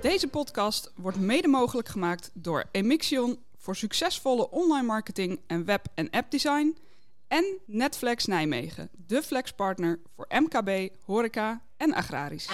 Deze podcast wordt mede mogelijk gemaakt door Emixion voor succesvolle online marketing en web- en appdesign. En Netflex Nijmegen, de flexpartner voor MKB, horeca en agrarisch.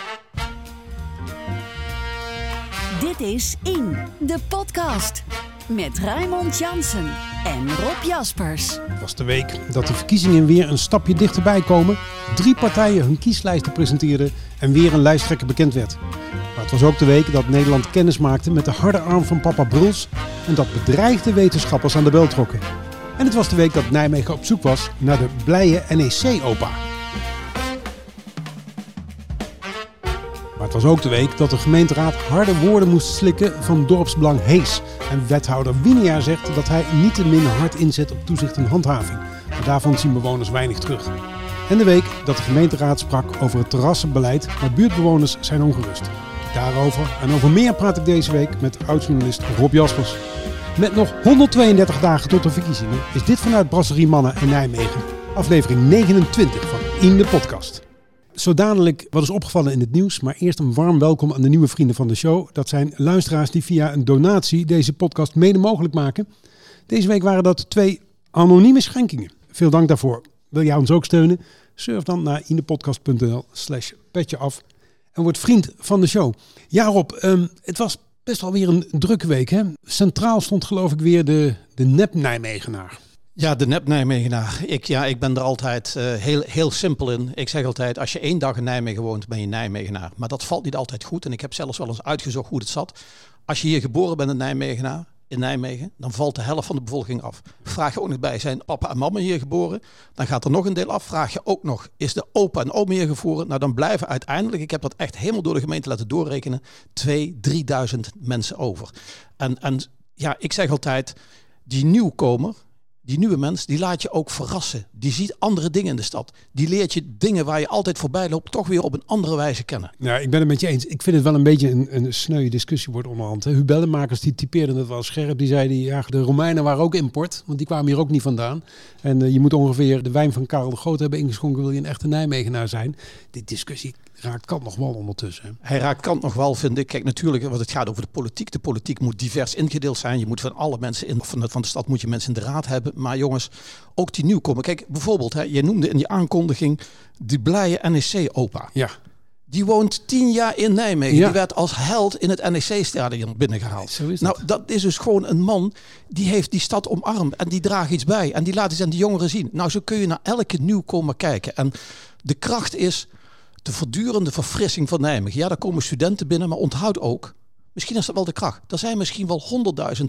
Dit is In, de podcast. Met Raymond Jansen en Rob Jaspers. Het was de week dat de verkiezingen weer een stapje dichterbij komen. Drie partijen hun kieslijsten presenteerden en weer een lijsttrekker bekend werd. Maar het was ook de week dat Nederland kennis maakte met de harde arm van papa Bruls en dat bedreigde wetenschappers aan de bel trokken. En het was de week dat Nijmegen op zoek was naar de blije NEC-opa. Het was ook de week dat de gemeenteraad harde woorden moest slikken van dorpsbelang Hees. En wethouder Winia zegt dat hij niet te min hard inzet op toezicht en handhaving. Maar daarvan zien bewoners weinig terug. En de week dat de gemeenteraad sprak over het terrassenbeleid, maar buurtbewoners zijn ongerust. Daarover en over meer praat ik deze week met oud-journalist Rob Jaspers. Met nog 132 dagen tot de verkiezingen is dit vanuit Brasserie Mannen in Nijmegen. Aflevering 29 van In de Podcast. Zo dadelijk wat is opgevallen in het nieuws, maar eerst een warm welkom aan de nieuwe vrienden van de show. Dat zijn luisteraars die via een donatie deze podcast mede mogelijk maken. Deze week waren dat twee anonieme schenkingen. Veel dank daarvoor. Wil jij ons ook steunen? Surf dan naar indepodcast.nl slash petje af en word vriend van de show. Ja Rob, um, het was best wel weer een drukke week. Hè? Centraal stond geloof ik weer de, de nep-Nijmegenaar. Ja, de nep-Nijmegenaar. Ik, ja, ik ben er altijd uh, heel, heel simpel in. Ik zeg altijd, als je één dag in Nijmegen woont, ben je Nijmegenaar. Maar dat valt niet altijd goed. En ik heb zelfs wel eens uitgezocht hoe het zat. Als je hier geboren bent in Nijmegenaar, in Nijmegen, dan valt de helft van de bevolking af. Vraag je ook nog bij, zijn papa en mama hier geboren? Dan gaat er nog een deel af. Vraag je ook nog, is de opa en oma hier geboren? Nou, dan blijven uiteindelijk, ik heb dat echt helemaal door de gemeente laten doorrekenen, 2.000, 3.000 mensen over. En, en ja, ik zeg altijd, die nieuwkomer, die nieuwe mens, die laat je ook verrassen. Die ziet andere dingen in de stad. Die leert je dingen waar je altijd voorbij loopt, toch weer op een andere wijze kennen. Ja, ik ben het met je eens. Ik vind het wel een beetje een, een sneuwe discussie wordt onderhand. Hubellenmakers die typeerden het wel scherp. Die zeiden, ja, de Romeinen waren ook import, want die kwamen hier ook niet vandaan. En uh, je moet ongeveer de wijn van Karel de Groot hebben ingeschonken, wil je een echte Nijmegenaar zijn. Die discussie raakt Kant nog wel ondertussen. Hij raakt Kant nog wel, vind ik. Kijk, natuurlijk, want het gaat over de politiek. De politiek moet divers ingedeeld zijn. Je moet van alle mensen in van de, van de stad moet je mensen in de raad hebben. Maar jongens, ook die nieuwkomen. Kijk, bijvoorbeeld, hè, je noemde in die aankondiging die blije NEC-opa. Ja. Die woont tien jaar in Nijmegen. Ja. Die werd als held in het NEC-stadion binnengehaald. Zo is nou, dat is dus gewoon een man die heeft die stad omarmd. En die draagt iets bij. En die laat iets aan die jongeren zien. Nou, zo kun je naar elke nieuwkomer kijken. En de kracht is de voortdurende verfrissing van Nijmegen. Ja, daar komen studenten binnen, maar onthoud ook, misschien is dat wel de kracht. Er zijn misschien wel 100.000,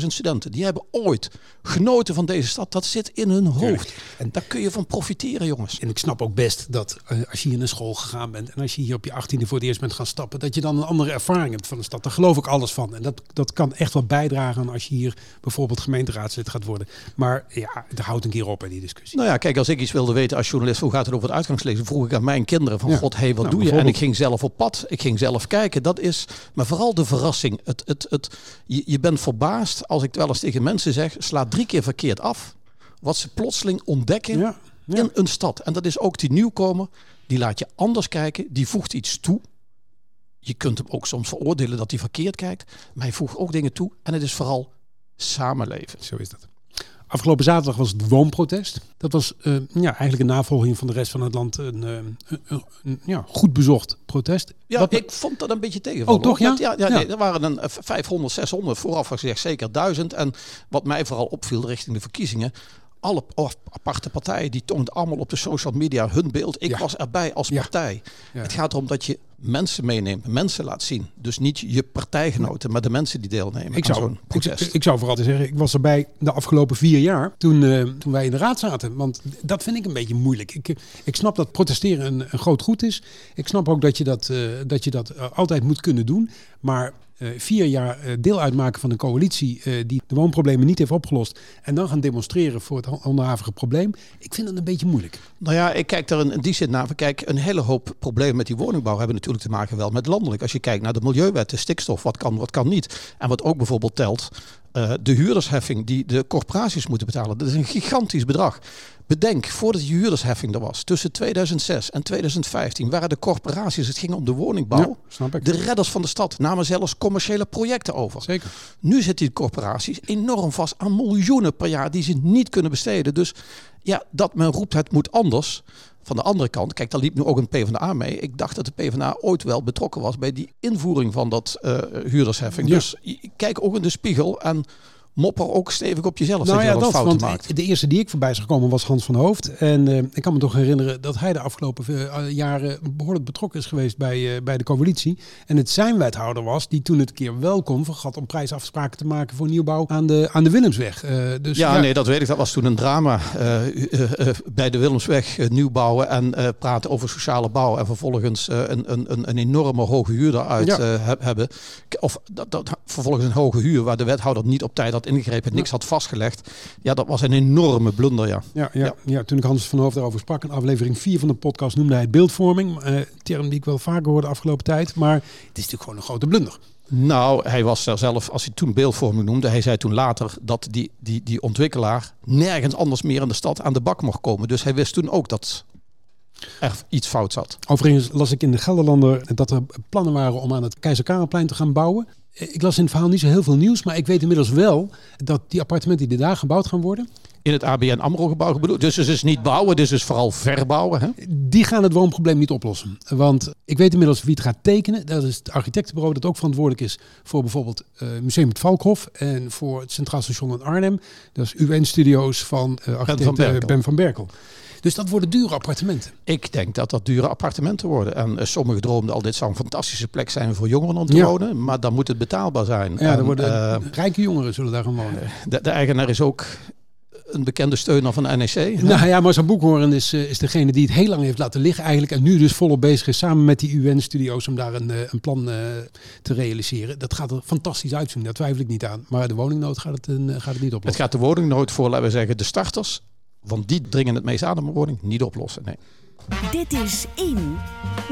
200.000 studenten die hebben ooit genoten van deze stad. Dat zit in hun hoofd. En daar kun je van profiteren, jongens. En ik snap ook best dat uh, als je hier naar school gegaan bent en als je hier op je 18e voor het eerst bent gaan stappen, dat je dan een andere ervaring hebt van de stad. Daar geloof ik alles van. En dat, dat kan echt wel bijdragen als je hier bijvoorbeeld gemeenteraadslid gaat worden. Maar ja, daar houdt een keer op in die discussie. Nou ja, kijk, als ik iets wilde weten als journalist, hoe gaat het over het uitgangsleven, vroeg ik aan mijn kinderen van, ja. god, hé, hey, wat nou, doe je? En ik ging zelf op pad. Ik ging zelf kijken. Dat is, maar vooral de verrassing. Het, het, het, je, je bent verbaasd als ik wel eens tegen mensen zeg, sla drie keer verkeerd af. Wat ze plotseling ontdekken ja, ja. in een stad. En dat is ook die nieuwkomer. Die laat je anders kijken. Die voegt iets toe. Je kunt hem ook soms veroordelen dat hij verkeerd kijkt. Maar hij voegt ook dingen toe. En het is vooral samenleven. Zo is dat. Afgelopen zaterdag was het woonprotest. Dat was uh, ja, eigenlijk een navolging van de rest van het land. Een, uh, een, een ja, goed bezocht protest. Ja, Wat, ik vond dat een beetje tegenvallen. Oh, toch? Ja? ja, ja, nee, er waren een 500, 600, vooraf gezegd zeker 1000. En wat mij vooral opviel richting de verkiezingen. Alle aparte partijen die toonden allemaal op de social media hun beeld. Ik Ja. was erbij als Ja. partij. Ja. Het gaat erom dat je mensen meeneemt, mensen laat zien. Dus niet je partijgenoten, maar de mensen die deelnemen Ik aan zou, zo'n ik, protest. ik zou vooral te zeggen, ik was erbij de afgelopen vier jaar toen, eh, toen wij in de raad zaten. Want dat vind ik een beetje moeilijk. Ik, ik snap dat protesteren een, een groot goed is. Ik snap ook dat je dat, eh, dat, je dat eh, altijd moet kunnen doen. Maar vier jaar eh, deel uitmaken van een coalitie eh, die de woonproblemen niet heeft opgelost. En dan gaan demonstreren voor het onderhavige probleem. Ik vind dat een beetje moeilijk. Nou ja, ik kijk er in, die zin naar. Kijk, een hele hoop problemen met die woningbouw hebben natuurlijk te maken wel met landelijk. Als je kijkt naar de milieuwet, de stikstof, wat kan, wat kan niet. En wat ook bijvoorbeeld telt, de huurdersheffing die de corporaties moeten betalen, dat is een gigantisch bedrag. Bedenk, voordat die huurdersheffing er was, tussen 2006 en 2015 waren de corporaties, het ging om de woningbouw, Ja, snap ik. de redders van de stad, namen zelfs commerciële projecten over. Zeker. Nu zitten die corporaties enorm vast aan miljoenen per jaar die ze niet kunnen besteden. Dus ja, dat men roept het moet anders. Van de andere kant, kijk, daar liep nu ook een PvdA mee. Ik dacht dat de PvdA ooit wel betrokken was bij die invoering van dat eh, huurdersheffing. Ja. Dus kijk ook in de spiegel en mopper ook stevig op jezelf Nou dat je ja, eens dat, fouten want maakt. de eerste die ik voorbij is gekomen was Hans van Hoofd. En eh, ik kan me toch herinneren dat hij de afgelopen eh, jaren behoorlijk betrokken is geweest bij, eh, bij de coalitie. En het zijn wethouder was die toen het keer wel kon vergat om prijsafspraken te maken voor nieuwbouw aan de, aan de Willemsweg. Dus Ja, nee, dat weet ik. Dat was toen een drama bij de Willemsweg eh, nieuw bouwen en praten over sociale bouw en vervolgens een, een, een, een enorme hoge huur Ja. heb- hebben. Of dat, dat, vervolgens een hoge huur waar de wethouder niet op tijd had ingegrepen, niks had vastgelegd. Ja, dat was een enorme blunder, ja. Ja, ja, Ja. ja. toen ik Hans van Hoofd daarover sprak, in aflevering 4 van de podcast noemde hij beeldvorming. Eh, term die ik wel vaker hoorde de afgelopen tijd. Maar het is natuurlijk gewoon een grote blunder. Nou, hij was er zelf, als hij toen beeldvorming noemde, hij zei toen later dat die, die, die ontwikkelaar nergens anders meer in de stad aan de bak mocht komen. Dus hij wist toen ook dat er iets fout zat. Overigens las ik in de Gelderlander dat er plannen waren om aan het Keizer Karelplein te gaan bouwen. Eh, Ik las in het verhaal niet zo heel veel nieuws, maar ik weet inmiddels wel dat die appartementen die daar gebouwd gaan worden, In het ABN AMRO gebouw bedoeld. Dus het is niet bouwen, dit is dus vooral verbouwen. Hè? die gaan het woonprobleem niet oplossen. Want ik weet inmiddels wie het gaat tekenen. Dat is het architectenbureau dat ook verantwoordelijk is voor bijvoorbeeld eh, Museum het Valkhof en voor het Centraal Station in Arnhem. Dat is UN-studio's van eh architect van eh, Berkel. Ben van Berkel. Dus dat worden dure appartementen. Ik denk dat dat dure appartementen worden. En eh, sommigen droomden al, dit zou een fantastische plek zijn voor jongeren om te Ja. wonen. Maar dan moet het betaalbaar zijn. Ja, En, er worden eh, rijke jongeren zullen daar gaan wonen. de, de eigenaar is ook een bekende steuner van de NEC. hè? Nou ja, Marcel Boekhoorn is, eh, is degene die het heel lang heeft laten liggen eigenlijk. En nu dus volop bezig is samen met die UN-studio's om daar een, eh, een plan eh, te realiseren. Dat gaat er fantastisch uitzien, daar twijfel ik niet aan. Maar de woningnood gaat het, gaat het niet Het oplossen. gaat de woningnood voor, laten we zeggen, de starters. Want die dringen het meest aan op een woning. Niet oplossen, nee. Dit is In,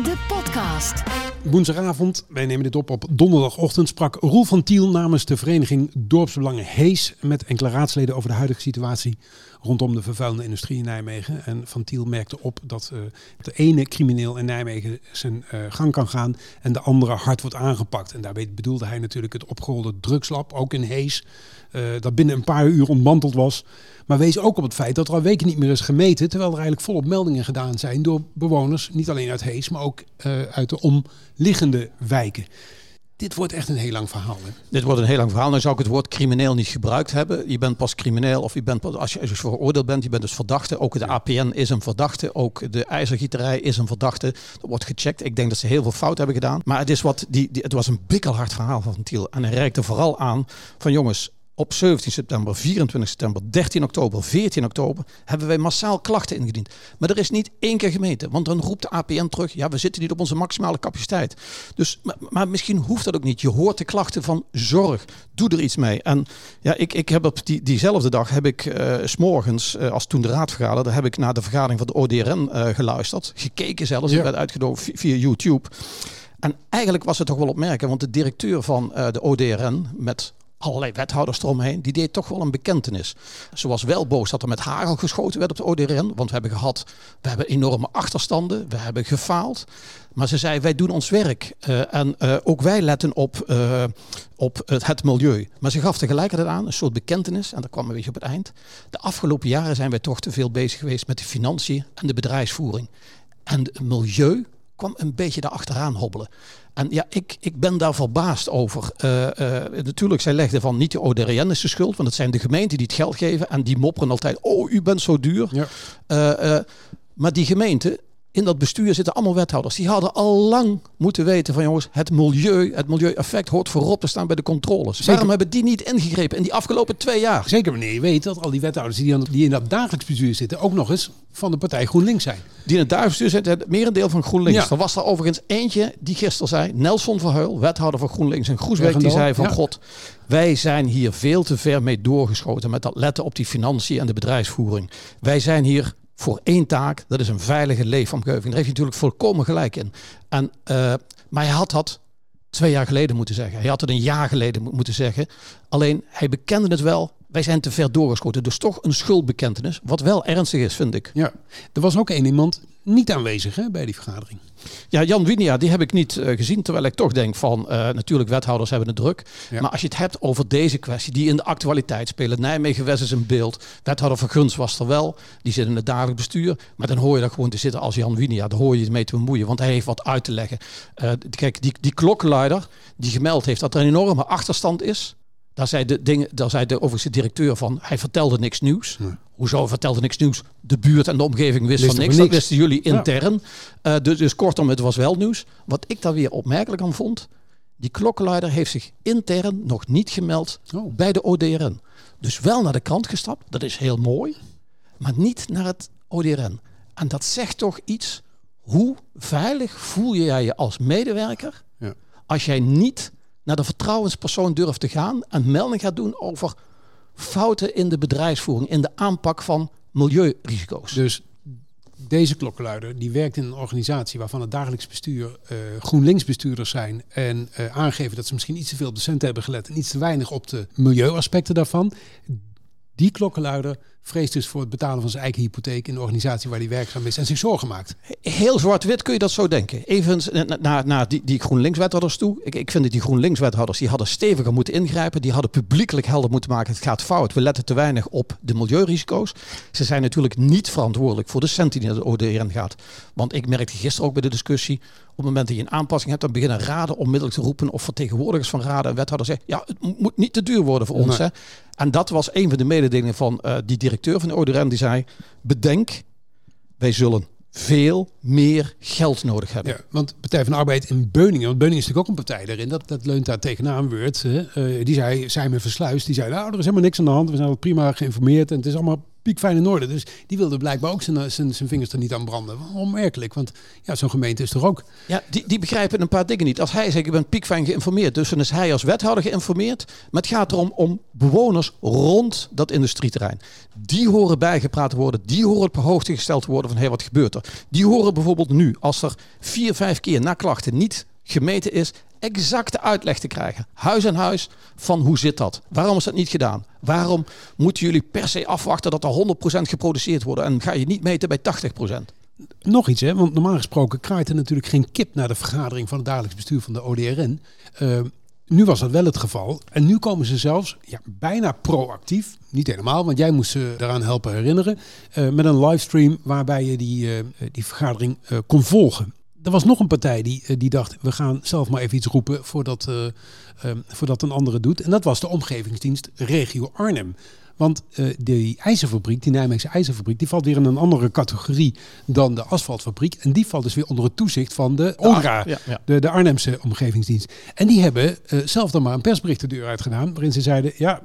de podcast. Woensdagavond, wij nemen dit op op donderdagochtend, sprak Roel van Tiel namens de vereniging Dorpsbelangen Hees met enkele raadsleden over de huidige situatie rondom de vervuilende industrie in Nijmegen. En Van Tiel merkte op dat eh, de ene crimineel in Nijmegen zijn eh, gang kan gaan en de andere hard wordt aangepakt. En daarbij bedoelde hij natuurlijk het opgerolde drugslab, ook in Hees, eh, dat binnen een paar uur ontmanteld was. Maar wees ook op het feit dat er al weken niet meer is gemeten, terwijl er eigenlijk volop meldingen gedaan zijn door bewoners, niet alleen uit Hees, maar ook uit de omliggende wijken. Dit wordt echt een heel lang verhaal. Hè? Dit wordt een heel lang verhaal. Dan zou ik het woord crimineel niet gebruikt hebben. Je bent pas crimineel of je bent pas, als je je veroordeeld bent, je bent dus verdachte. Ook de APN is een verdachte. Ook de ijzergieterij is een verdachte. Dat wordt gecheckt. Ik denk dat ze heel veel fout hebben gedaan. Maar het, is wat, die, die, het was een bikkelhard verhaal van Tiel. En hij reikte vooral aan van jongens, op 17 september, 24 september, 13 oktober, 14 oktober hebben wij massaal klachten ingediend. Maar er is niet één keer gemeten. Want dan roept de APN terug, ja we zitten niet op onze maximale capaciteit. Dus, maar, maar misschien hoeft dat ook niet. Je hoort de klachten van zorg. Doe er iets mee. En ja, ik, ik heb op die, diezelfde dag heb ik eh, s'morgens, eh, als toen de raad vergaderde, heb ik naar de vergadering van de ODRN eh, geluisterd. Gekeken zelfs. Ja. Ik werd uitgenodigd vi- via YouTube. En eigenlijk was het toch wel opmerken, want de directeur van de ODRN met allerlei wethouders eromheen, die deed toch wel een bekentenis. Ze was wel boos dat er met hagel geschoten werd op de ODRN, want we hebben gehad, we hebben enorme achterstanden, we hebben gefaald. Maar ze zei, wij doen ons werk eh, en eh, ook wij letten op, eh, op het, het milieu. Maar ze gaf tegelijkertijd aan, een soort bekentenis, en dat kwam een beetje op het eind. De afgelopen jaren zijn wij toch te veel bezig geweest met de financiën en de bedrijfsvoering. En het milieu kwam een beetje daarachteraan hobbelen. En ja, ik, ik ben daar verbaasd over. Eh, eh, natuurlijk, zij legde van niet de ODRN is de schuld, want het zijn de gemeenten die het geld geven en die mopperen altijd, oh, u bent zo duur. Ja. Eh, maar die gemeenten, in dat bestuur zitten allemaal wethouders. Die hadden al lang moeten weten van jongens, het milieu, het milieueffect hoort voorop te staan bij de controles. Zeker. Waarom hebben die niet ingegrepen in die afgelopen twee jaar? Zeker wanneer je weet dat al die wethouders die, aan- die in dat dagelijks bestuur zitten ook nog eens van de partij GroenLinks zijn. Die in het duifstuur zit, het merendeel van GroenLinks. Ja. Er was er overigens eentje die gisteren zei, Nelson Verheul, wethouder van GroenLinks in Groesbeek, die zei van ja. god, wij zijn hier veel te ver mee doorgeschoten met dat letten op die financiën en de bedrijfsvoering. Wij zijn hier voor één taak, dat is een veilige leefomgeving. Daar heeft hij natuurlijk volkomen gelijk in. En, eh, maar hij had dat twee jaar geleden moeten zeggen. Hij had het een jaar geleden mo- moeten zeggen. Alleen hij bekende het wel. Wij zijn te ver doorgeschoten. Dus toch een schuldbekentenis. Wat wel ernstig is, vind ik. Ja, er was ook één iemand niet aanwezig hè, bij die vergadering. Ja, Jan Winia, die heb ik niet eh, gezien. Terwijl ik toch denk van, eh, natuurlijk wethouders hebben het druk. Ja. Maar als je het hebt over deze kwestie, die in de actualiteit spelen. Nijmegen West is een beeld. Wethouder van Guns was er wel. Die zit in het dagelijks bestuur. Maar dan hoor je dat gewoon te zitten als Jan Winia. Daar hoor je je mee te bemoeien. Want hij heeft wat uit te leggen. Eh, kijk, die, die klokkenluider die gemeld heeft dat er een enorme achterstand is. Daar zei de, dingen, daar zei de overigens de directeur van, hij vertelde niks nieuws. Hoezo vertelde niks nieuws? De buurt en de omgeving wist Wist van niks. niks. Dat wisten jullie intern. Eh, dus, dus kortom, het was wel nieuws. Wat ik daar weer opmerkelijk aan vond, die klokkenluider heeft zich intern nog niet gemeld Oh. bij de ODRN. Dus wel naar de krant gestapt, dat is heel mooi, maar niet naar het ODRN. En dat zegt toch iets, hoe veilig voel je jij je als medewerker Ja. als jij niet naar de vertrouwenspersoon durft te gaan en melding gaat doen over fouten in de bedrijfsvoering, in de aanpak van milieurisico's. Dus deze klokkenluider die werkt in een organisatie waarvan het dagelijks bestuur eh GroenLinks bestuurders zijn en eh, aangeven dat ze misschien iets te veel op de centen hebben gelet en iets te weinig op de milieuaspecten daarvan. Die klokkenluider vreest dus voor het betalen van zijn eigen hypotheek in de organisatie waar hij werkzaam is en zich zorgen maakt. Heel zwart-wit kun je dat zo denken. Even na- naar naar die, die GroenLinks-wethouders toe. Ik, ik vind dat die GroenLinks-wethouders die hadden steviger moeten ingrijpen. Die hadden publiekelijk helder moeten maken. Het gaat fout. We letten te weinig op de milieurisico's. Ze zijn natuurlijk niet verantwoordelijk voor de centen die naar de ODRN gaat. Want ik merkte gisteren ook bij de discussie. Op het moment dat je een aanpassing hebt, dan beginnen raden onmiddellijk te roepen. Of vertegenwoordigers van raden en wethouders zeggen. Ja, het mo- moet niet te duur worden voor ons. Hè? En dat was een van de mededelingen van eh, die directeur van de ODRN. Die zei, bedenk, wij zullen veel meer geld nodig hebben. Ja, want Partij van de Arbeid in Beuningen, want Beuningen is natuurlijk ook een partij daarin, dat, dat leunt daar tegenaan. Word, hè. Eh, die zei, Simon Versluis, die zei, nou, er is helemaal niks aan de hand, we zijn al prima geïnformeerd en het is allemaal piekfijn in orde. Dus die wilde blijkbaar ook zijn, zijn, zijn vingers er niet aan branden. Onmerkelijk, want ja, zo'n gemeente is toch ook... Ja, die, die begrijpen een paar dingen niet. Als hij zegt, ik ben piekfijn geïnformeerd, dus dan is hij als wethouder geïnformeerd. Maar het gaat erom om bewoners rond dat industrieterrein. Die horen bijgepraat worden, die horen op hoogte gesteld te worden van, hé, hey, wat gebeurt er? Die horen bijvoorbeeld nu, als er vier, vijf keer na klachten niet gemeten is, exacte uitleg te krijgen. Huis aan huis van hoe zit dat? Waarom is dat niet gedaan? Waarom moeten jullie per se afwachten dat er 100% geproduceerd wordt en ga je niet meten bij 80%? Nog iets, hè? want normaal gesproken kraait er natuurlijk geen kip naar de vergadering van het dagelijks bestuur van de ODRN. Eh, nu was dat wel het geval. En nu komen ze zelfs ja, bijna proactief, niet helemaal, want jij moest ze eraan helpen herinneren, eh, met een livestream waarbij je die, eh, die vergadering kon volgen. Er was nog een partij die, eh, die dacht, we gaan zelf maar even iets roepen voordat, eh, voordat een andere doet. En dat was de omgevingsdienst Regio Arnhem. Want eh, die ijzerfabriek, die Nijmeegse ijzerfabriek, die valt weer in een andere categorie dan de asfaltfabriek. En die valt dus weer onder het toezicht van de ORA, ja, ja. De, de Arnhemse omgevingsdienst. En die hebben zelf dan maar een persbericht de deur uitgedaan, waarin ze zeiden, ja,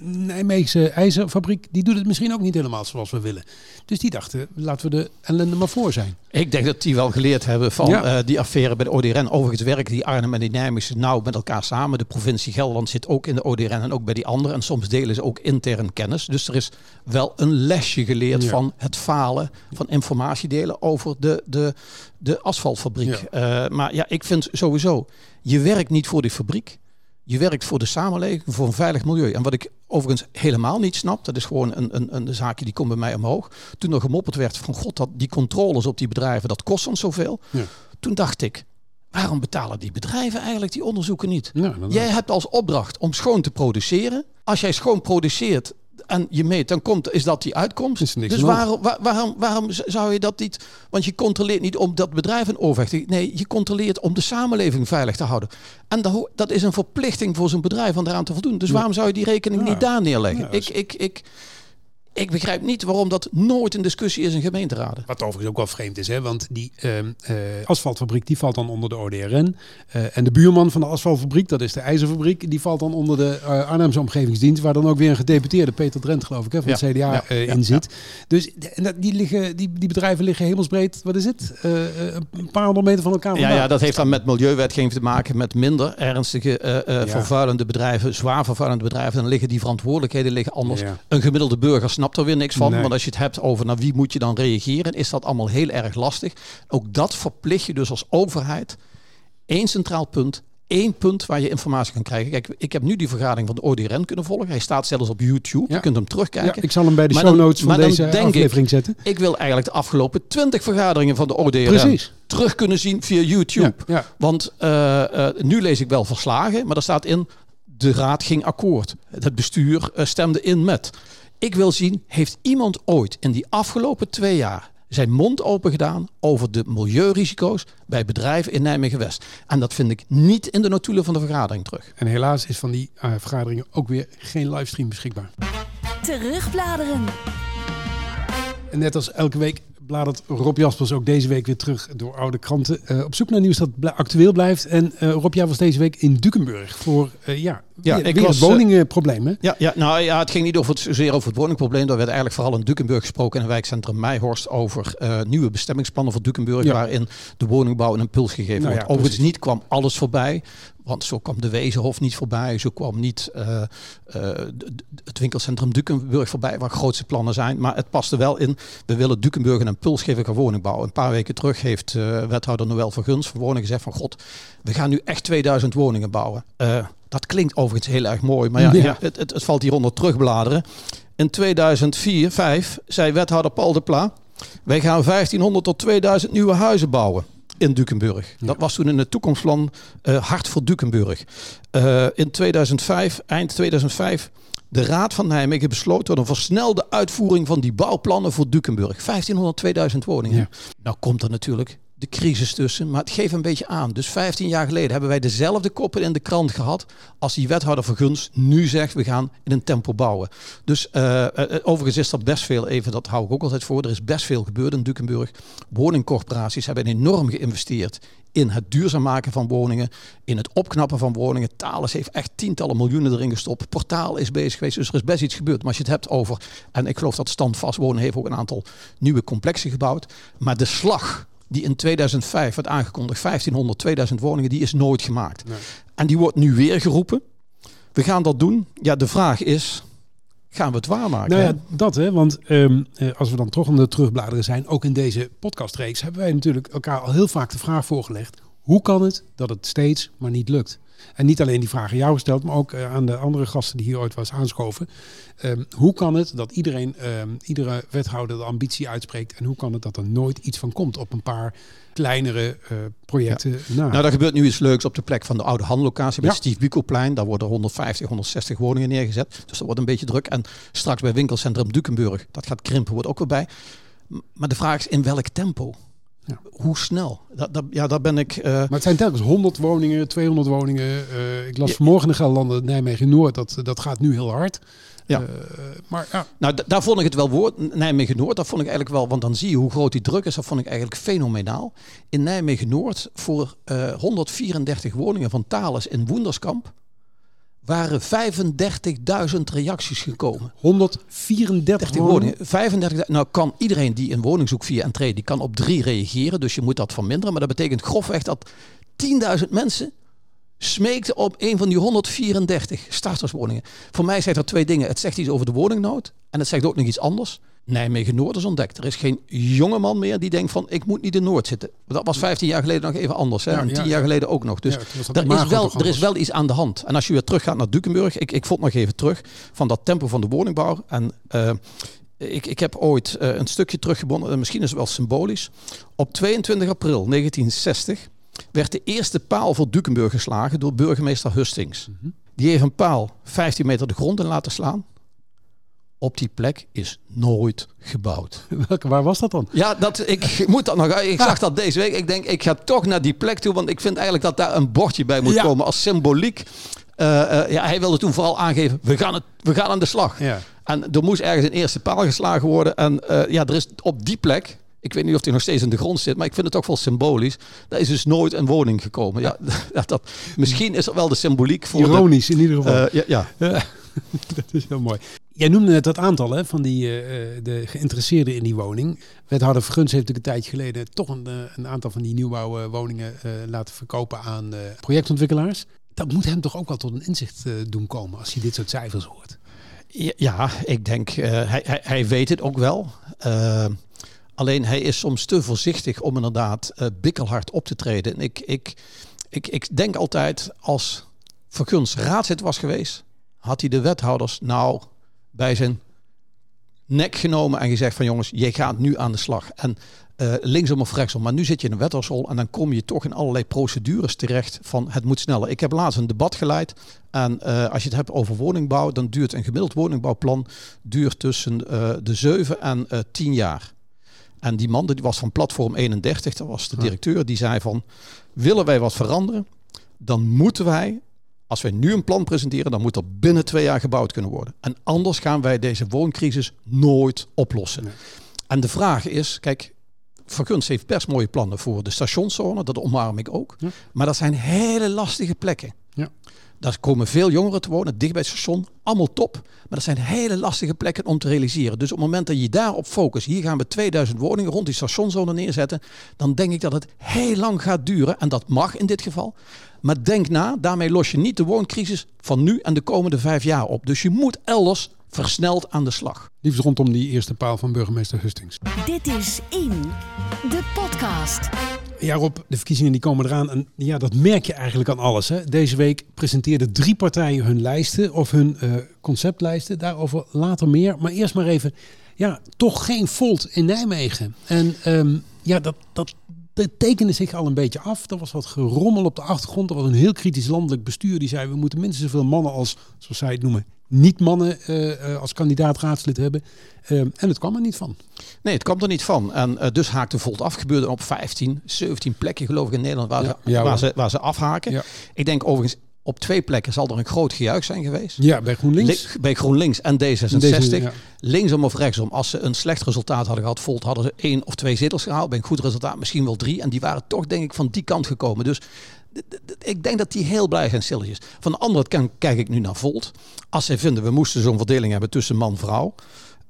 Nijmeegse ijzerfabriek, die doet het misschien ook niet helemaal zoals we willen. Dus die dachten, laten we de ellende maar voor zijn. Ik denk dat die wel geleerd hebben van Ja. eh, die affaire bij de ODRN. Overigens werken die Arnhem en die Nijmeegse nauw met elkaar samen. De provincie Gelderland zit ook in de ODRN en ook bij die anderen. En soms delen ze ook intern kennis. Dus er is wel een lesje geleerd Ja. van het falen van informatie delen over de, de, de asfaltfabriek. Eh, maar ja, ik vind sowieso, je werkt niet voor die fabriek. Je werkt voor de samenleving, voor een veilig milieu. En wat ik overigens helemaal niet snap, dat is gewoon een, een, een zaakje die komt bij mij omhoog. Toen er gemopperd werd van god, dat die controles op die bedrijven, dat kost ons zoveel. Ja. Toen dacht ik, waarom betalen die bedrijven eigenlijk die onderzoeken niet? Jij hebt als opdracht om schoon te produceren. Als jij schoon produceert en je meet, dan komt, is dat die uitkomst. Is niks dus waarom, waar- waarom, waarom zou je dat niet... Want je controleert niet om dat bedrijf een oorvecht te... Nee, je controleert om de samenleving veilig te houden. En dat, dat is een verplichting voor zo'n bedrijf om daaraan te voldoen. Dus waarom zou je die rekening Ja. niet daar neerleggen? Ja, dat is- ik, ik, ik, ik begrijp niet waarom dat nooit een discussie is in gemeenteraden. Wat overigens ook wel vreemd is, hè? want die ehm, eh, asfaltfabriek die valt dan onder de ODRN. Eh, en de buurman van de asfaltfabriek, dat is de ijzerfabriek, die valt dan onder de eh, Arnhemse omgevingsdienst, waar dan ook weer een gedeputeerde, Peter Drent geloof ik, hè, van Ja, het CDA ja, in zit. Dus die, liggen, die, die bedrijven liggen hemelsbreed, wat is het? Een paar honderd meter van elkaar Ja, vandaan. ja, dat heeft dan met milieuwetgeving te maken, met minder ernstige vervuilende bedrijven, zwaar vervuilende bedrijven. Dan liggen die verantwoordelijkheden liggen anders. Een gemiddelde burger snapt er weer niks van. Nee. Want als je het hebt over naar wie moet je dan reageren, is dat allemaal heel erg lastig. Ook dat verplicht je dus als overheid. Eén centraal punt, één punt waar je informatie kan krijgen. Kijk, ik heb nu die vergadering van de ODRN kunnen volgen. Hij staat zelfs op YouTube. Ja. Je kunt hem Ja, terugkijken. ik zal hem bij de Maar show dan- notes van maar deze denk ik- aflevering zetten. Ik wil eigenlijk de afgelopen 20 vergaderingen van de ODRN Precies. terug kunnen zien via YouTube. Ja. Want eh, eh, nu lees ik wel verslagen, maar er staat in... de raad ging akkoord. Het bestuur eh, stemde in met. Ik wil zien, heeft iemand ooit in die afgelopen twee jaar... zijn mond open gedaan over de milieurisico's bij bedrijven in Nijmegen-West. En dat vind ik niet in de notulen van de vergadering terug. En helaas is van die eh, vergaderingen ook weer geen livestream beschikbaar. Terugbladeren. En net als elke week bladert Rob Jaspers ook deze week weer terug door oude kranten. eh, op zoek naar nieuws dat actueel blijft. En eh, Rob, jij was deze week in Dukenburg voor eh, ja, Ja, weer, ik weer was, het woningprobleem. hè? Ja, ja, nou ja, het ging niet over het, zozeer over het woningprobleem. Er werd eigenlijk vooral in Dukenburg gesproken in het wijkcentrum Meijhorst over eh, nieuwe bestemmingsplannen voor Dukenburg. Ja. Waarin de woningbouw een impuls gegeven Nou ja, wordt. Overigens niet kwam alles voorbij. Want zo kwam de Wezenhof niet voorbij. Zo kwam niet eh, eh, het winkelcentrum Dukenburg voorbij, waar grootste plannen zijn. Maar het paste wel in. We willen Dukenburg een impuls geven qua woningbouw. Een paar weken terug heeft eh, wethouder Noël Verguns van Woningen gezegd van god, we gaan nu echt 2000 woningen bouwen. Dat klinkt overigens heel erg mooi, maar ja, het, het, het valt hieronder terugbladeren. In 2004, 5 zei wethouder Paul de Pla, wij gaan 1500 tot 2000 nieuwe huizen bouwen in Dukenburg. Dat was toen in het toekomstplan eh, Hart voor Dukenburg. Eh, in 2005, eind 2005, de Raad van Nijmegen besloot tot een versnelde uitvoering van die bouwplannen voor Dukenburg. 1500, 2000 woningen. Ja. Nou komt er natuurlijk de crisis tussen, maar het geeft een beetje aan. Dus 15 jaar geleden hebben wij dezelfde koppen in de krant gehad als die wethouder Verguns nu zegt we gaan in een tempo bouwen. Dus eh, eh, overigens is dat best veel, even dat hou ik ook altijd voor, er is best veel gebeurd in Dukenburg. Woningcorporaties hebben enorm geïnvesteerd in het duurzaam maken van woningen, in het opknappen van woningen. Thales heeft echt tientallen miljoenen erin gestopt. Portaal is bezig geweest, dus er is best iets gebeurd. Maar als je het hebt over, en ik geloof dat Standvast Wonen heeft ook een aantal nieuwe complexen gebouwd. Maar de slag die in 2005 werd aangekondigd, 1500, 2000 woningen, die is nooit gemaakt. Nee. En die wordt nu weer geroepen. We gaan dat doen. Ja, de vraag is, gaan we het waarmaken? Nou hè? ja, dat hè. Want ehm, eh, als we dan toch aan de terugbladeren zijn, ook in deze podcastreeks, hebben wij natuurlijk elkaar al heel vaak de vraag voorgelegd. Hoe kan het dat het steeds maar niet lukt? En niet alleen die vraag aan jou gesteld, maar ook eh, aan de andere gasten die hier ooit was aanschoven. Ehm, hoe kan het dat iedereen, ehm, iedere wethouder de ambitie uitspreekt? En hoe kan het dat er nooit iets van komt op een paar kleinere eh, projecten na? Nou, daar gebeurt nu iets leuks op de plek van de oude handlocatie bij Ja. het Stief Bukoplein. Daar worden 150, 160 woningen neergezet. Dus dat wordt een beetje druk. En straks bij winkelcentrum Dukenburg, dat gaat krimpen, wordt ook weer bij. Maar de vraag is in welk tempo? Ja. Hoe snel? Dat, dat, ja, daar ben ik... eh, Maar het zijn telkens 100 woningen, 200 woningen. Eh, ik las Ja. vanmorgen in Gelderland, Nijmegen Noord, dat, dat gaat nu heel hard. Ja. Eh, maar ja, Nou, daar vond ik het wel woord. Nijmegen Noord, dat vond ik eigenlijk wel, want dan zie je hoe groot die druk is. Dat vond ik eigenlijk fenomenaal. In Nijmegen Noord voor eh 134 woningen van Thales in Woenderskamp waren 35.000 reacties gekomen. 134 30 woningen. woningen. 35. Nou kan iedereen die een woning zoekt via entree, die kan op drie reageren. Dus je moet dat verminderen. Maar dat betekent grofweg dat 10.000 mensen smeekten op een van die 134 starterswoningen. Voor mij zegt er twee dingen. Het zegt iets over de woningnood. En het zegt ook nog iets anders. Nijmegen Noord is ontdekt. Er is geen jonge man meer die denkt van ik moet niet in Noord zitten. Dat was 15 jaar geleden nog even anders. Hè? Ja, en 10 ja, jaar ja. geleden ook nog. Dus Ja, er, is wel, er is wel iets aan de hand. En als je weer teruggaat naar Dukenburg. Ik, ik vond nog even terug van dat tempo van de woningbouw. En eh, ik, ik heb ooit eh, een stukje teruggebonden. En misschien is het wel symbolisch. Op 22 april 1960 werd de eerste paal voor Dukenburg geslagen door burgemeester Hustings. Mhm. Die heeft een paal 15 meter de grond in laten slaan. Op die plek is nooit gebouwd. Welke, waar was dat dan? Ja, dat, ik moet dat nog. Ik zag dat deze week. Ik denk, ik ga toch naar die plek toe. Want ik vind eigenlijk dat daar een bordje bij moet Ja. komen als symboliek. Eh, eh, ja, hij wilde toen vooral aangeven, we gaan, het, we gaan aan de slag. Ja. En er moest ergens een eerste paal geslagen worden. En eh, ja, er is op die plek, ik weet niet of die nog steeds in de grond zit, maar ik vind het toch wel symbolisch. Daar is dus nooit een woning gekomen. Ja, dat, dat, misschien is er wel de symboliek voor. de- Ironisch in ieder geval. ja, ja. Ja, dat is heel mooi. Jij noemde net dat aantal hè, van die, eh, eh, de geïnteresseerden in die woning. Wethouder Verguns heeft natuurlijk een tijdje geleden toch een, eh, een aantal van die nieuwbouwwoningen eh laten verkopen aan projectontwikkelaars. Dat moet hem toch ook wel tot een inzicht doen komen als hij dit soort cijfers hoort. Ja, ik denk, hij, hij, hij weet het ook wel. Alleen hij is soms te voorzichtig om inderdaad bikkelhard op te treden. En ik, ik, ik, ik denk altijd als Verguns raadzit was geweest, had hij de wethouders nou bij zijn nek genomen en gezegd van jongens, je gaat nu aan de slag. En uh, linksom of rechtsom. Maar nu zit je in een wethoudersrol en dan kom je toch in allerlei procedures terecht van het moet sneller. Ik heb laatst een debat geleid en uh, als je het hebt over woningbouw, dan duurt een gemiddeld woningbouwplan duurt tussen uh, de 7 en 10 jaar. En die man die was van Platform 31, dat was de directeur, die zei van willen wij wat veranderen, dan moeten wij als wij nu een plan presenteren, dan moet er binnen twee jaar gebouwd kunnen worden. En anders gaan wij deze wooncrisis nooit oplossen. En de vraag is, kijk, Vergunst heeft best mooie plannen voor de stationszone, dat omarm ik ook. Maar dat zijn hele lastige plekken. Ja. Daar komen veel jongeren te wonen, dicht bij het station. Allemaal top. Maar dat zijn hele lastige plekken om te realiseren. Dus op het moment dat je daarop focust, hier gaan we 2000 woningen rond die stationzone neerzetten. Dan denk ik dat het heel lang gaat duren. En dat mag in dit geval. Maar denk na, daarmee los je niet de wooncrisis van nu en de komende vijf jaar op. Dus je moet elders versneld aan de slag. Liefst rondom die eerste paal van burgemeester Hustings. Dit is In, de podcast. Ja Rob, de verkiezingen die komen eraan en ja, dat merk je eigenlijk aan alles. Hè? Deze week presenteerden drie partijen hun lijsten of hun uh, conceptlijsten. Daarover later meer. Maar eerst maar even, ja, toch geen Volt in Nijmegen. En um, ja, dat, dat, dat tekende zich al een beetje af. Er was wat gerommel op de achtergrond. Er was een heel kritisch landelijk bestuur die zei... we moeten minstens zoveel mannen als, zoals zij het noemen, niet-mannen uh, als kandidaat raadslid hebben. Uh, en het kwam er niet van. Nee, het kwam er niet van. En uh, dus haakte Volt af. Gebeurde op 15, 17 plekken geloof ik in Nederland waar, ja, ze, ja, waar, ze, waar ze afhaken. Ja. Ik denk overigens op twee plekken zal er een groot gejuich zijn geweest. Ja, bij GroenLinks. Le bij GroenLinks en D66. Deze, ja. Linksom of rechtsom. Als ze een slecht resultaat hadden gehad, Volt hadden ze één of twee zetels gehaald. Bij een goed resultaat misschien wel drie. En die waren toch denk ik van die kant gekomen. Dus ik denk dat die heel blij zijn stilletjes. Van de andere kant kijk ik nu naar Volt. Als zij vinden we moesten zo'n verdeling hebben tussen man en vrouw.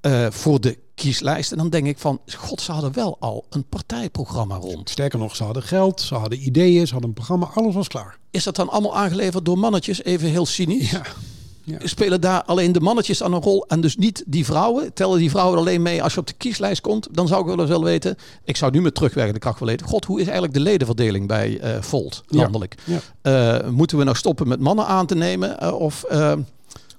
Uh, voor de kieslijst. En dan denk ik van, god, ze hadden wel al een partijprogramma rond. Sterker nog, ze hadden geld, ze hadden ideeën, ze hadden een programma, alles was klaar. Is dat dan allemaal aangeleverd door mannetjes, even heel cynisch? Ja. Ja. Spelen daar alleen de mannetjes aan een rol en dus niet die vrouwen? Tellen die vrouwen alleen mee als je op de kieslijst komt? Dan zou ik wel eens wel weten, ik zou nu met terugwerkende kracht willen weten. God, hoe is eigenlijk de ledenverdeling bij uh, Volt landelijk? Ja. Uh, moeten we nou stoppen met mannen aan te nemen? Uh, of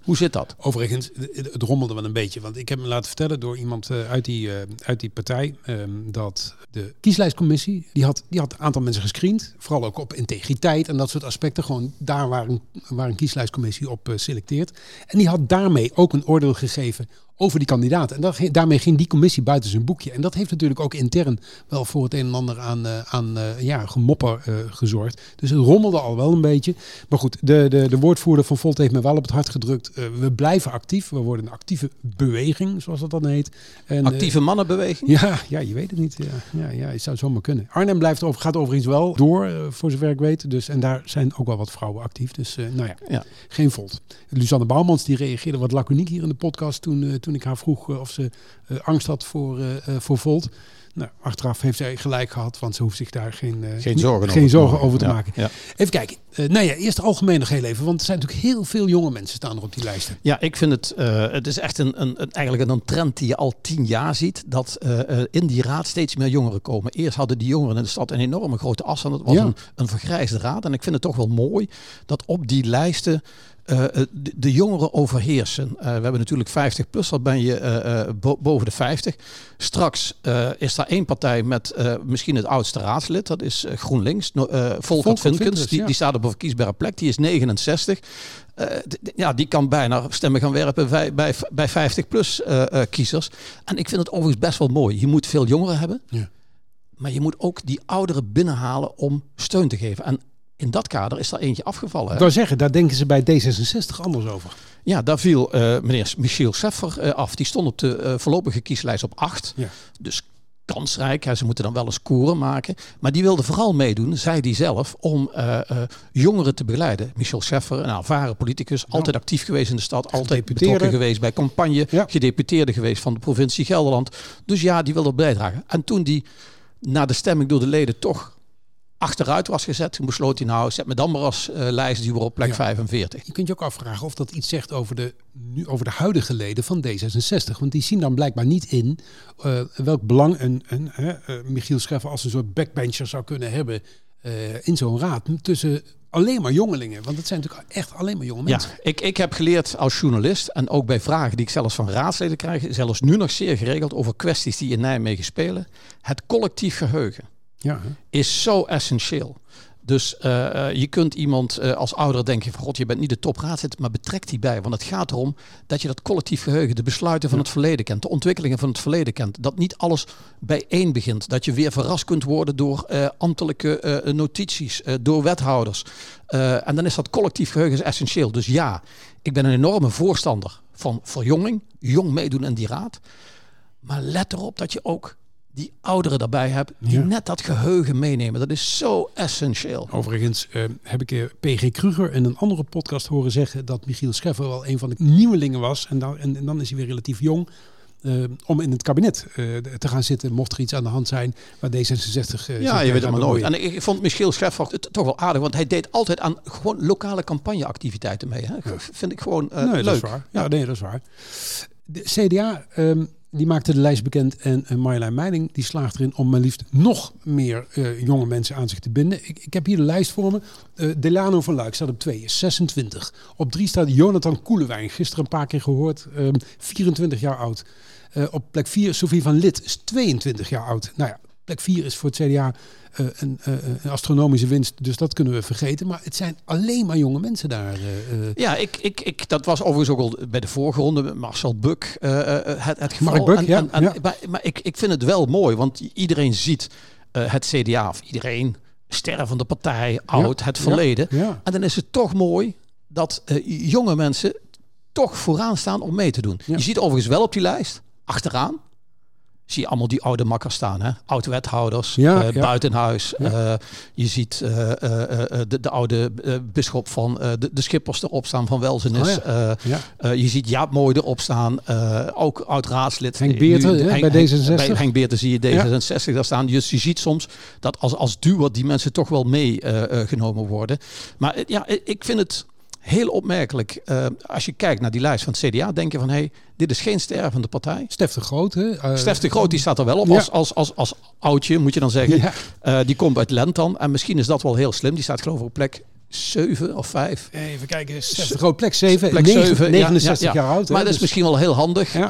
hoe zit dat? Overigens, het rommelde wel een beetje. Want ik heb me laten vertellen door iemand eh, uit die, uh, uit die partij... Um, dat de kieslijstcommissie, die had, die had een aantal mensen gescreend. Vooral ook op integriteit en dat soort aspecten. Gewoon daar waar een, waar een kieslijstcommissie op uh, selecteert. En die had daarmee ook een oordeel gegeven over die kandidaten. En dat, daarmee ging die commissie buiten zijn boekje. En dat heeft natuurlijk ook intern wel voor het een en ander aan, uh, aan uh, ja, gemopper uh, gezorgd. Dus het rommelde al wel een beetje. Maar goed, de, de, de woordvoerder van Volt heeft me wel op het hart gedrukt. we blijven actief. We worden een actieve beweging, zoals dat dan heet. En, actieve mannenbeweging? Ja, ja, je weet het niet. Ja, ja, ja het zou zomaar kunnen. Arnhem blijft over, gaat overigens wel door, voor zover ik weet. Dus, en daar zijn ook wel wat vrouwen actief. Dus nou ja, ja. geen Volt. Luzanne Bouwmans die reageerde wat laconiek hier in de podcast toen toen ik haar vroeg eh, of ze eh, angst had voor, eh, voor Volt. Nou, achteraf heeft zij gelijk gehad, want ze hoeft zich daar geen, uh, geen zorgen, geen over, zorgen over te maken. Ja. Even kijken. Uh, nou ja, eerst algemeen nog heel even, want er zijn natuurlijk heel veel jonge mensen staan er op die lijsten. Ja, ik vind het, uh, het is echt een, een, een, eigenlijk een trend die je al tien jaar ziet, dat in die raad steeds meer jongeren komen. Eerst hadden die jongeren in de stad een enorme grote afstand. Het was een, een vergrijsde raad. En ik vind het toch wel mooi dat op die lijsten uh, de, de, jongeren overheersen. Uh, we hebben natuurlijk 50 plus, dat ben je bo boven de 50. Straks is daar één partij met misschien het oudste raadslid, dat is GroenLinks. No, Volkert Vinkens, die, die, staat op een verkiesbare plek, die is 69. ja, die kan bijna stemmen gaan werpen bij, bij, bij 50 plus kiezers. En ik vind het overigens best wel mooi. Je moet veel jongeren hebben. Ja. Maar je moet ook die ouderen binnenhalen om steun te geven. En in dat kader is er eentje afgevallen. Ik wou zeggen, daar denken ze bij D66 anders over. Ja, daar viel uh, meneer Michiel Seffer uh, af. Die stond op de uh, voorlopige kieslijst op 8. Ja. Dus kansrijk. Hè. Ze moeten dan wel eens scoren maken. Maar die wilde vooral meedoen, zei hij zelf, om jongeren te begeleiden. Michel Scheffer, een ervaren politicus, altijd actief geweest in de stad, altijd betrokken geweest bij campagne, ja. gedeputeerde geweest van de provincie Gelderland. Dus ja, die wilde bijdragen. En toen die na de stemming door de leden toch achteruit was gezet. Toen besloot hij nou, zet me dan maar als uh, lijstduwer op plek ja. 45. Je kunt je ook afvragen of dat iets zegt over de, nu, over de huidige leden van D66. Want die zien dan blijkbaar niet in uh, welk belang een, een uh, Michiel Scheffer als een soort backbencher zou kunnen hebben eh, in zo'n raad tussen alleen maar jongelingen. Want het zijn natuurlijk echt alleen maar jonge Ja, mensen. ik, ik heb geleerd als journalist en ook bij vragen die ik zelfs van raadsleden krijg, zelfs nu nog zeer geregeld over kwesties die in Nijmegen spelen. Het collectief geheugen Ja, is zo essentieel. Dus eh, eh, je kunt iemand eh, als ouder denken van god, je bent niet de topraadslid, maar betrek die bij. Want het gaat erom dat je dat collectief geheugen, de besluiten van het verleden kent, de ontwikkelingen van het verleden kent. Dat niet alles bijeen begint. Dat je weer verrast kunt worden door ambtelijke notities, door wethouders. En dan is dat collectief geheugen essentieel. Dus ja, ik ben een enorme voorstander van verjonging, jong meedoen in die raad. Maar let erop dat je ook die ouderen daarbij hebt die Ja. net dat geheugen meenemen. Dat is zo essentieel. Overigens eh, heb ik eh, PG Kruger in een andere podcast horen zeggen dat Michiel Scheffer wel een van de nieuwelingen was. En dan, en, en dan is hij weer relatief jong. eh, om in het kabinet te gaan zitten, mocht er iets aan de hand zijn waar D66. eh, zich Ja, je weet het maar nooit. En ik, vond Michiel Scheffer het toch wel aardig, want hij deed altijd aan gewoon lokale campagneactiviteiten mee. Hè? Vind ik gewoon nee, leuk. dat is waar. Ja, nee, dat is waar. De CDA ehm, die maakte de lijst bekend en uh, Marjolein Meining die slaagt erin om maar liefst nog meer eh, jonge mensen aan zich te binden. Ik, ik heb hier de lijst voor me. Eh, Delano van Luik staat op 2, is 26. Op 3 staat Jonathan Koelewijn, gisteren een paar keer gehoord, ehm, 24 jaar oud. Eh, op plek 4 Sofie van Lid, is 22 jaar oud. Nou ja, plek 4 is voor het CDA eh, een, eh, een astronomische winst, dus dat kunnen we vergeten. Maar het zijn alleen maar jonge mensen daar. eh. Ja, ik, ik, ik, dat was overigens ook al bij de vorige ronde met Marcel Buk. het, het geval. Mark En- ja, en- en- ja. Maar, maar ik, ik vind het wel mooi, want iedereen ziet het CDA, of iedereen, stervende partij, oud, het verleden. ja. En dan is het toch mooi dat jonge mensen toch vooraan staan om mee te doen. Ja. Je ziet overigens wel op die lijst, achteraan, zie je allemaal die oude makkers staan. Hè? Oud-wethouders, Ja, eh, ja. buitenhuis. Ja. Eh, je ziet eh, de, de oude bisschop van de, de Schippers erop staan van Welzenis. Oh Ja. je ziet Jaap Mooi erop staan, ook oud-raadslid. Henk Beerten, bij Henk- D66. Bij Henk Beerten zie je D66 daar staan. Dus je ziet soms dat als, als duwer die mensen toch wel meegenomen worden. Maar ja, ik vind het heel opmerkelijk. eh, als je kijkt naar die lijst van het CDA, denk je van... hé, hey, dit is geen stervende partij. Stef de Groot. Hè? Eh, Stef de Groot die staat er wel op Ja. als, als, als, als oudje, moet je dan zeggen. Ja. Eh, die komt uit Lentan en misschien is dat wel heel slim. Die staat geloof ik op plek 7 of 5. Even kijken, Groot, plek 7, Plek negen- 7, ja, 69 ja, ja. jaar oud. hè, Maar dat is dus misschien wel heel handig. Eh,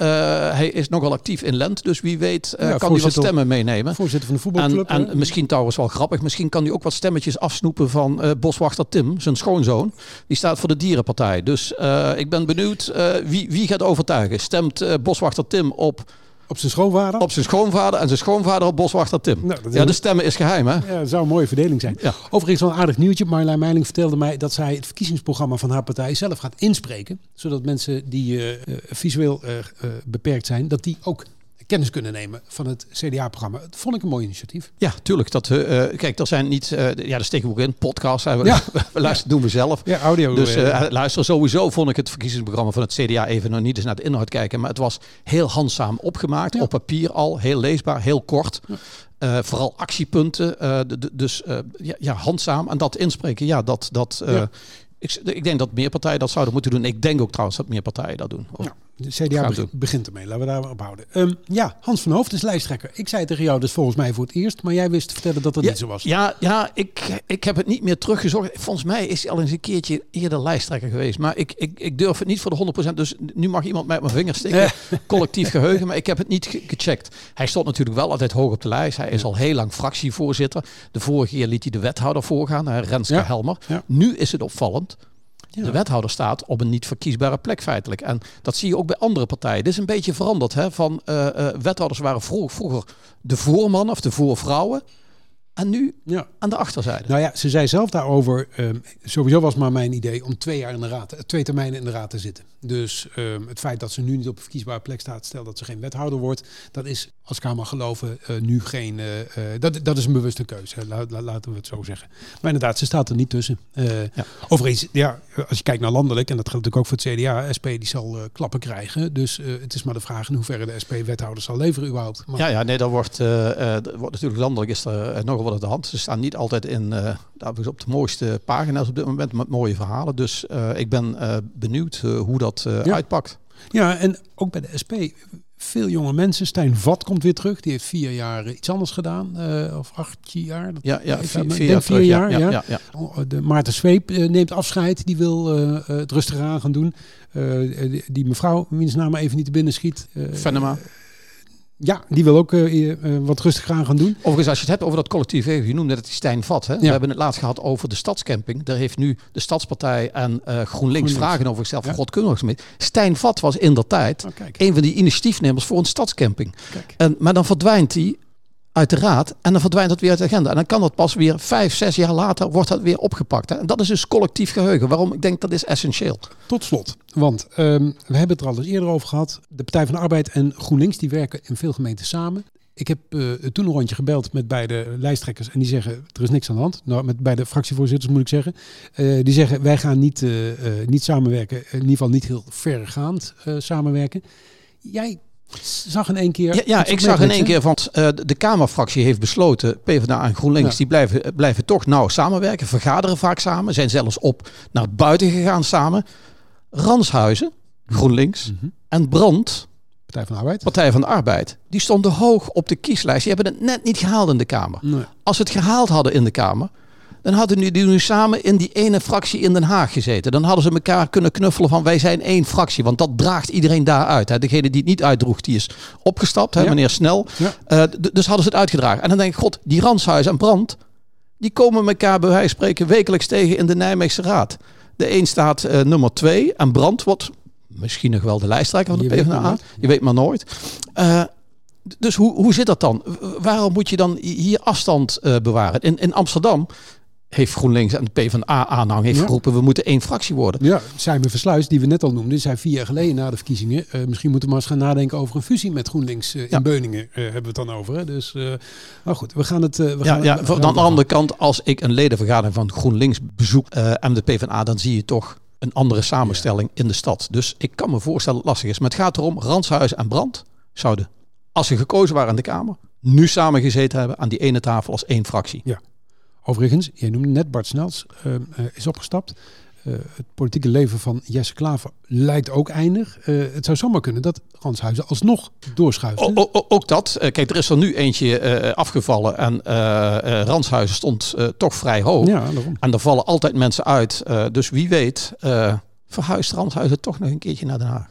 hij is nogal actief in Lent, dus wie weet eh, kan hij wat stemmen meenemen. Voorzitter van de voetbalclub. en misschien trouwens wel grappig, misschien kan hij ook wat stemmetjes afsnoepen van eh, boswachter Tim, zijn schoonzoon. Die staat voor de dierenpartij. Dus ik ben benieuwd wie, wie gaat overtuigen. Stemt boswachter Tim op, op zijn schoonvader. op zijn schoonvader en zijn schoonvader op boswachter Tim? Nou, ja, de stemmen is geheim hè? Ja, dat zou een mooie verdeling zijn. Ja. Overigens wel een aardig nieuwtje. Marjolein Meiling vertelde mij dat zij het verkiezingsprogramma van haar partij zelf gaat inspreken. Zodat mensen die eh, eh, visueel eh, beperkt zijn, dat die ook kennis kunnen nemen van het CDA-programma. Dat vond ik een mooi initiatief. Ja, tuurlijk. Dat, eh, eh, kijk, er zijn niet, eh, ja, dat steken we ook in, podcasts. We, Ja. we luisteren, doen we zelf. Ja, audio. Dus luister, sowieso vond ik het verkiezingsprogramma van het CDA even nog niet eens naar de inhoud kijken. Maar het was heel handzaam opgemaakt. Ja. Op papier al, heel leesbaar, heel kort. Vooral actiepunten. dus ja, ja, handzaam. En dat inspreken, ja, dat... dat Ja. ik, ik denk dat meer partijen dat zouden moeten doen. Ik denk ook trouwens dat meer partijen dat doen. Of- Ja, de CDA begint ermee. Laten we daar op houden. Ehm, ja, Hans van Hoofd is lijsttrekker. Ik zei tegen jou, dus volgens mij voor het eerst. Maar jij wist te vertellen dat dat Ja, niet zo was. Ja, ja ik, ik heb het niet meer teruggezocht. Volgens mij is hij al eens een keertje eerder lijsttrekker geweest. Maar ik, ik, ik durf het niet voor de 100%. Dus nu mag iemand mij op mijn vingers steken. Collectief geheugen. Maar ik heb het niet ge- gecheckt. Hij stond natuurlijk wel altijd hoog op de lijst. Hij is al heel lang fractievoorzitter. De vorige keer liet hij de wethouder voorgaan. Renske Ja, Helmer. ja. Nu is het opvallend. Ja. De wethouder staat op een niet verkiesbare plek feitelijk. En dat zie je ook bij andere partijen. Dit is een beetje veranderd. Hè? Van, eh, eh, wethouders waren vro- vroeger de voorman of de voorvrouwen. En nu Ja. aan de achterzijde. Nou ja, ze zei zelf daarover. ehm, sowieso was maar mijn idee om twee jaar in de raad, eh, twee termijnen in de raad te zitten. Dus ehm, het feit dat ze nu niet op een verkiesbare plek staat, stel dat ze geen wethouder wordt, dat is, als ik mag geloven, eh, nu geen. eh, eh, dat, dat is een bewuste keuze. La- la- laten we het zo zeggen. Maar inderdaad, ze staat er niet tussen. Ja. Overigens, ja, als je kijkt naar landelijk, en dat geldt natuurlijk ook voor het CDA, SP die zal klappen krijgen. Dus het is maar de vraag in hoeverre de SP wethouder zal leveren überhaupt. Maar, Ja, ja, nee, dat wordt, dat wordt natuurlijk landelijk is er nogal wat aan de hand. Ze staan niet altijd in, op de mooiste pagina's op dit moment met mooie verhalen. Dus ik ben benieuwd hoe dat eh, Ja. uitpakt. Ja, en ook bij de SP veel jonge mensen. Stijn Vat komt weer terug. Die heeft vier jaar iets anders gedaan. eh, of acht jaar. Dat Ja, ja vier, jaar, vier jaar, ja. ja. ja, ja. Oh, De Maarten Zweep eh, neemt afscheid. Die wil eh, eh, het rustig aan gaan doen. Eh, die, die mevrouw, wiens naam even niet te binnen schiet. eh, Venema. Ja, die wil ook eh, eh, wat rustig aan gaan doen. Overigens, als je het hebt over dat collectief je noemde het Stijn Vat. Hè? We hebben het laatst gehad over de stadscamping. Daar heeft nu de Stadspartij en eh, GroenLinks, GroenLinks. vragen over. Van Ja. God, kunnen we? Stijn Vat was in der tijd Oh, een van die initiatiefnemers voor een stadscamping. kijk. En, maar dan verdwijnt hij uit de raad en dan verdwijnt dat weer uit de agenda. En dan kan dat pas weer vijf, zes jaar later wordt dat weer opgepakt. En dat is dus collectief geheugen. Waarom? Ik denk dat is essentieel. Tot slot, want ehm, we hebben het er al eens eerder over gehad. De Partij van de Arbeid en GroenLinks die werken in veel gemeenten samen. Ik heb eh, toen een rondje gebeld met beide lijsttrekkers en die zeggen er is niks aan de hand. Nou, met beide fractievoorzitters moet ik zeggen. Eh, die zeggen wij gaan niet, eh, niet samenwerken, in ieder geval niet heel verregaand eh, samenwerken. Jij zag in één keer. Ja, ik zag in één keer, want eh, de- Kamerfractie heeft besloten, PvdA en GroenLinks, Ja. die blijven, blijven toch nauw samenwerken, vergaderen vaak samen, zijn zelfs op naar buiten gegaan samen. Ranshuizen, GroenLinks, Mhm. en Brand, Partij van de Arbeid. Partij van de Arbeid, die stonden hoog op de kieslijst. Die hebben het net niet gehaald in de Kamer. Nee. Als ze het gehaald hadden in de Kamer, dan hadden nu, die nu samen in die ene fractie in Den Haag gezeten. Dan hadden ze elkaar kunnen knuffelen van wij zijn één fractie. Want dat draagt iedereen daar uit. Hè. Degene die het niet uitdroeg, die is opgestapt, hè, Ja. meneer Snel. Ja. Eh, dus hadden ze het uitgedragen. En dan denk ik, god, die Ranshuis en Brand, die komen elkaar bij wijze van spreken wekelijks tegen in de Nijmeegse Raad. De een staat eh, nummer twee en Brand wordt misschien nog wel de lijsttrekker van de Je PvdA. Je weet maar nooit. Eh, dus hoe, hoe zit dat dan? Waarom moet je dan hier afstand bewaren? In, in Amsterdam heeft GroenLinks en de PvdA-aanhang heeft Ja. geroepen... we moeten één fractie worden. Ja, Simon Versluis, die we net al noemden, zei vier jaar geleden na de verkiezingen. eh, misschien moeten we maar eens gaan nadenken over een fusie met GroenLinks eh, Ja. in Beuningen. eh, hebben we het dan over. Hè? Dus, maar goed, we gaan het. we Ja, gaan, ja, aan de andere kant, als ik een ledenvergadering van GroenLinks bezoek en de PvdA... dan zie je toch een andere samenstelling in de stad. Dus ik kan me voorstellen dat het lastig is. Maar het gaat erom, Ranshuis en Brand zouden, als ze gekozen waren in de Kamer... nu samen gezeten hebben aan die ene tafel als één fractie. Overigens, jij noemde net Bart Snels, eh, eh, is opgestapt. Eh, het politieke leven van Jesse Klaver lijkt ook eindig. Eh, het zou zomaar kunnen dat Ranshuizen alsnog doorschuift. O- o- ook dat. Kijk, er is er nu eentje afgevallen en Ranshuizen stond toch vrij hoog. Ja. En er vallen altijd mensen uit. Dus wie weet verhuist Ranshuizen toch nog een keertje naar Den Haag.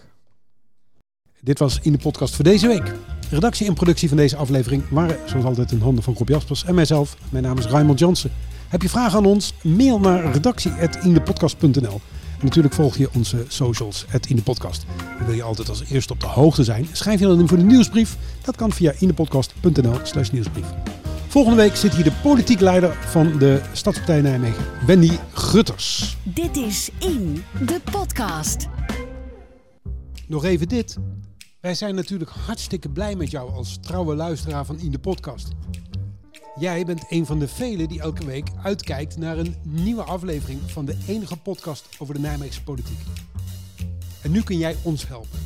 Dit was in de podcast voor deze week. Redactie en productie van deze aflevering waren zoals altijd in handen van Rob Jaspers en mijzelf. Mijn naam is Raymond Jansen. Heb je vragen aan ons? Mail naar redactie.indepodcast.nl En natuurlijk volg je onze socials, in de podcast. En wil je altijd als eerste op de hoogte zijn? Schrijf je dan in voor de nieuwsbrief. Dat kan via indepodcast.nl slash nieuwsbrief. Volgende week zit hier de politiek leider van de Stadspartij Nijmegen, Wendy Gutters. Dit is In, de podcast. Nog even dit. Wij zijn natuurlijk hartstikke blij met jou als trouwe luisteraar van In de Podcast. Jij bent een van de velen die elke week uitkijkt naar een nieuwe aflevering van de enige podcast over de Nijmeegse politiek. En nu kun jij ons helpen.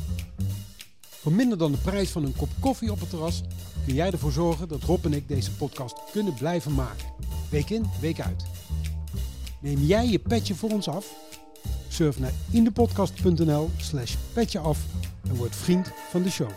Voor minder dan de prijs van een kop koffie op het terras kun jij ervoor zorgen dat Rob en ik deze podcast kunnen blijven maken. Week in, week uit. Neem jij je petje voor ons af? Surf naar indepodcast.nl slash en word vriend van de show.